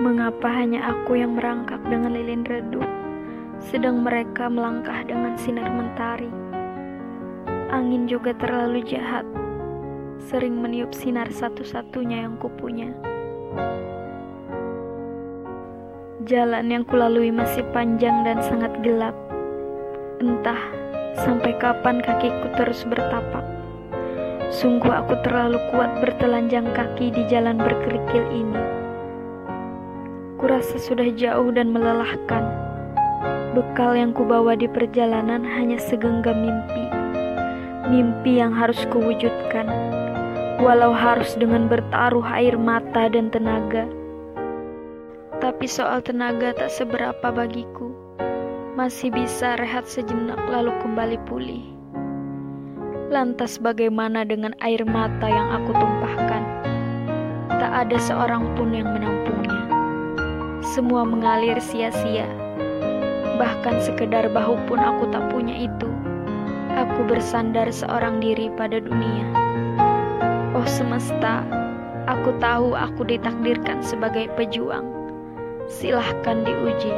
Mengapa hanya aku yang merangkak dengan lilin redup, sedang mereka melangkah dengan sinar mentari? Angin juga terlalu jahat, sering meniup sinar satu-satunya yang kupunya. Jalan yang kulalui masih panjang dan sangat gelap. Entah sampai kapan kakiku terus bertapak. Sungguh aku terlalu kuat bertelanjang kaki di jalan berkerikil ini. Kurasa sudah jauh dan melelahkan. Bekal yang kubawa di perjalanan hanya segenggam mimpi. Mimpi yang harus kuwujudkan. Walau harus dengan bertaruh air mata dan tenaga. Tapi soal tenaga tak seberapa bagiku. Masih bisa rehat sejenak lalu kembali pulih. Lantas bagaimana dengan air mata yang aku tumpahkan? Tak ada seorang pun yang menampungnya. Semua mengalir sia-sia. Bahkan sekedar bahu pun aku tak punya itu. Aku bersandar seorang diri pada dunia. Oh semesta, aku tahu aku ditakdirkan sebagai pejuang silahkan diuji.